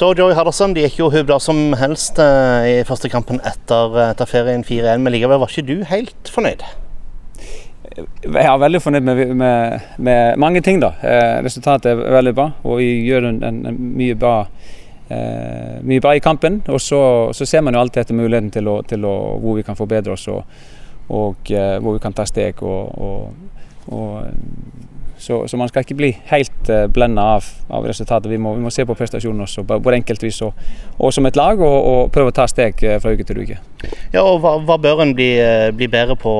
Så Joey Hardasson de gikk jo hubla som helst eh, i første kampen etter, etter ferien 4-1, men likevel var ikke du helt fornøyd? Jeg er veldig fornøyd med, med, med mange ting. da. Eh, resultatet er veldig bra, og vi gjør en, en, en mye, bra, eh, mye bra i kampen. Og så, så, ser man jo alltid etter muligheten til, å, til å, hvor vi kan forbedre oss og, og eh, hvor vi kan ta steg. og, og, og så, så, man skal ikke bli helt eh, blenda av, av, resultatet. Vi må, vi må, se på prestasjonen også, både enkeltvis og, og som et lag, og, og, prøve å ta steg uh, fra uke til uke. Ja, og Hva, hva bør en bli, uh, bli, bedre på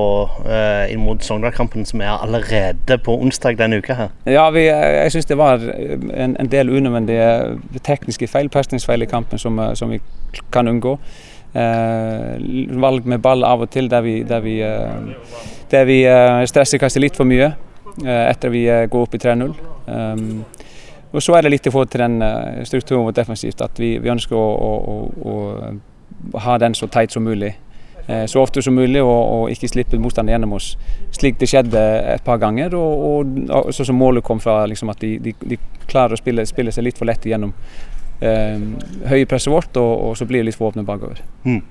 uh, inn mot Sogndal-kampen, som er allerede på onsdag denne uka? her? Ja, vi, Jeg syns det var en, en del unødvendige tekniske feil, pasningsfeil i kampen, som, som, vi kan unngå. valg med ball av og til der vi, der vi, der vi stresser kanskje litt for mye. Eh, etter vi eh, går opp i 3-0. Um, og så er det litt i forhold til den uh, strukturen vår defensivt, at vi, vi ønsker å, å, å, å, ha den så teit som mulig. Så ofte som mulig, og, og ikke slippe motstanderen gjennom oss. Slik det skjedde et par ganger, og, og sånn som målet kom fra liksom at de, de, de, klarer å spille, spille, seg litt for lett gjennom eh, høye presset vårt, og, så blir det litt for åpne bakover. Mm.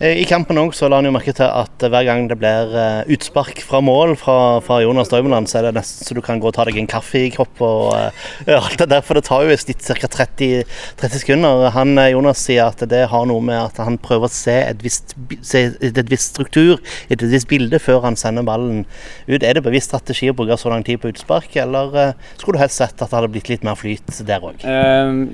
Eh, I kampen òg la han jo merke til at hver gang det blir eh, utspark fra mål fra, fra Jonas Drømmeland, så er det nesten så du kan gå og ta deg en kaffe i kopp og uh, alt det der. For det tar jo i snitt ca. 30, 30, sekunder. Han, Jonas sier at det har noe med at han prøver å se et visst, se et visst struktur, et visst bilde, før han sender ballen ut. Er det bevisst strategi å bruke så lang tid på utspark, eller skulle du helst sett at det hadde blitt litt mer flyt der òg? Uh,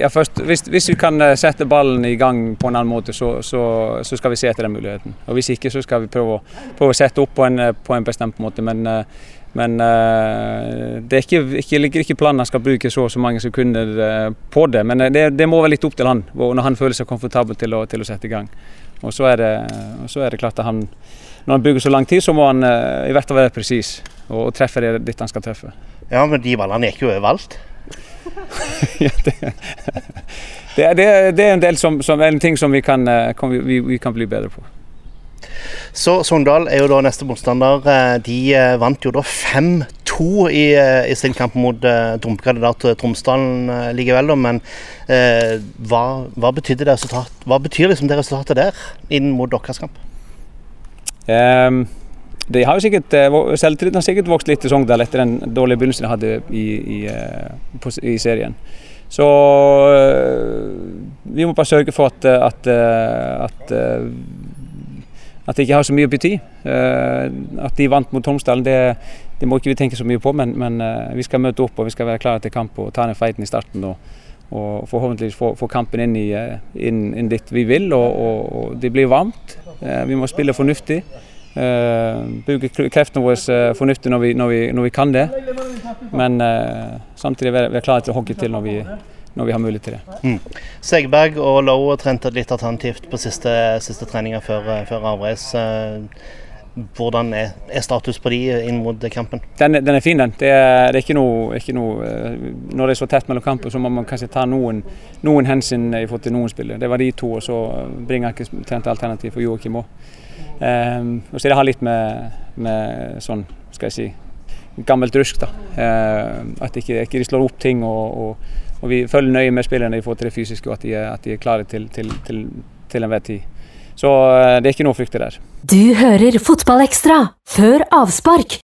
ja, først, hvis, hvis, vi kan sette ballen i gang på en annen måte, så, så så skal vi se etter den muligheten. Og Hvis ikke, så skal vi prøve, prøve å sette opp på en, på en bestemt måte. Men, eh, men eh, det er ikke, ikke, ikke planen han skal bruke så så mange sekunder eh, på det. Men det, det, må være litt opp til han, når han føler seg komfortabel til å, til å sette i gang. Og så det, så er det klart at han, når han bruker så lang tid, så må han i hvert fall være presis og, og treffe det dit han skal treffe. Ja, men de ballene gikk jo overalt. ja, det, det, det, det, er en del som, som en ting som vi kan, eh, kan vi, vi kan bli bedre på. Så Sogndal er jo da neste motstander. Eh, de eh, vant jo da 5-2 i, i, sin kamp mot uh, drømmekandidat Tromsdalen likevel. Men eh, hva, hva, betydde det resultat, hva betyr liksom det resultatet der inn mot deres kamp? Um, de har jo sikkert, Selvtilliten har sikkert vokst litt i Sogndal etter den dårlige begynnelsen de hadde i, i, på, i serien. Så øh, vi må bare sørge for at, at, at, at det ikke har så mye å bety. At de vant mot Tromsdalen, det, det, må ikke vi tenke så mye på. Men, men, vi skal møte opp og vi skal være klare til kamp og ta den fighten i starten. Og, og forhåpentligvis få, få kampen inn, i, inn, inn, dit vi vil. Og, og, og det blir varmt. Vi må spille fornuftig. Uh, bruke kreftene våre uh, fornuftig når vi, når, vi, når vi, kan det. Men uh, samtidig være, være klare til å hogge til når vi, når vi har mulighet til det. Mm. Segberg og Lowe trente litt alternativt på siste, siste treninger før, før avreis. Hvordan er, er, status på de inn mot kampen? Den, den er fin, den. Det er, det er ikke, noe, ikke noe, Når det er så tett mellom kamper, så må man kanskje ta noen, noen hensyn i forhold til noen spillere. Det var de to, og så bringer jeg ikke trent alternativ for Joakim òg. Um, og så det har litt med, med, sånn, skal jeg si, gammelt rusk. da. Uh, at ikke, ikke de slår opp ting. Og, og, og, vi følger nøye med spillerne i forhold til det fysiske, og at de, at de er klare til, til, til, til enhver tid. Så uh, det er ikke noe å frykte der. Du hører Fotballekstra før avspark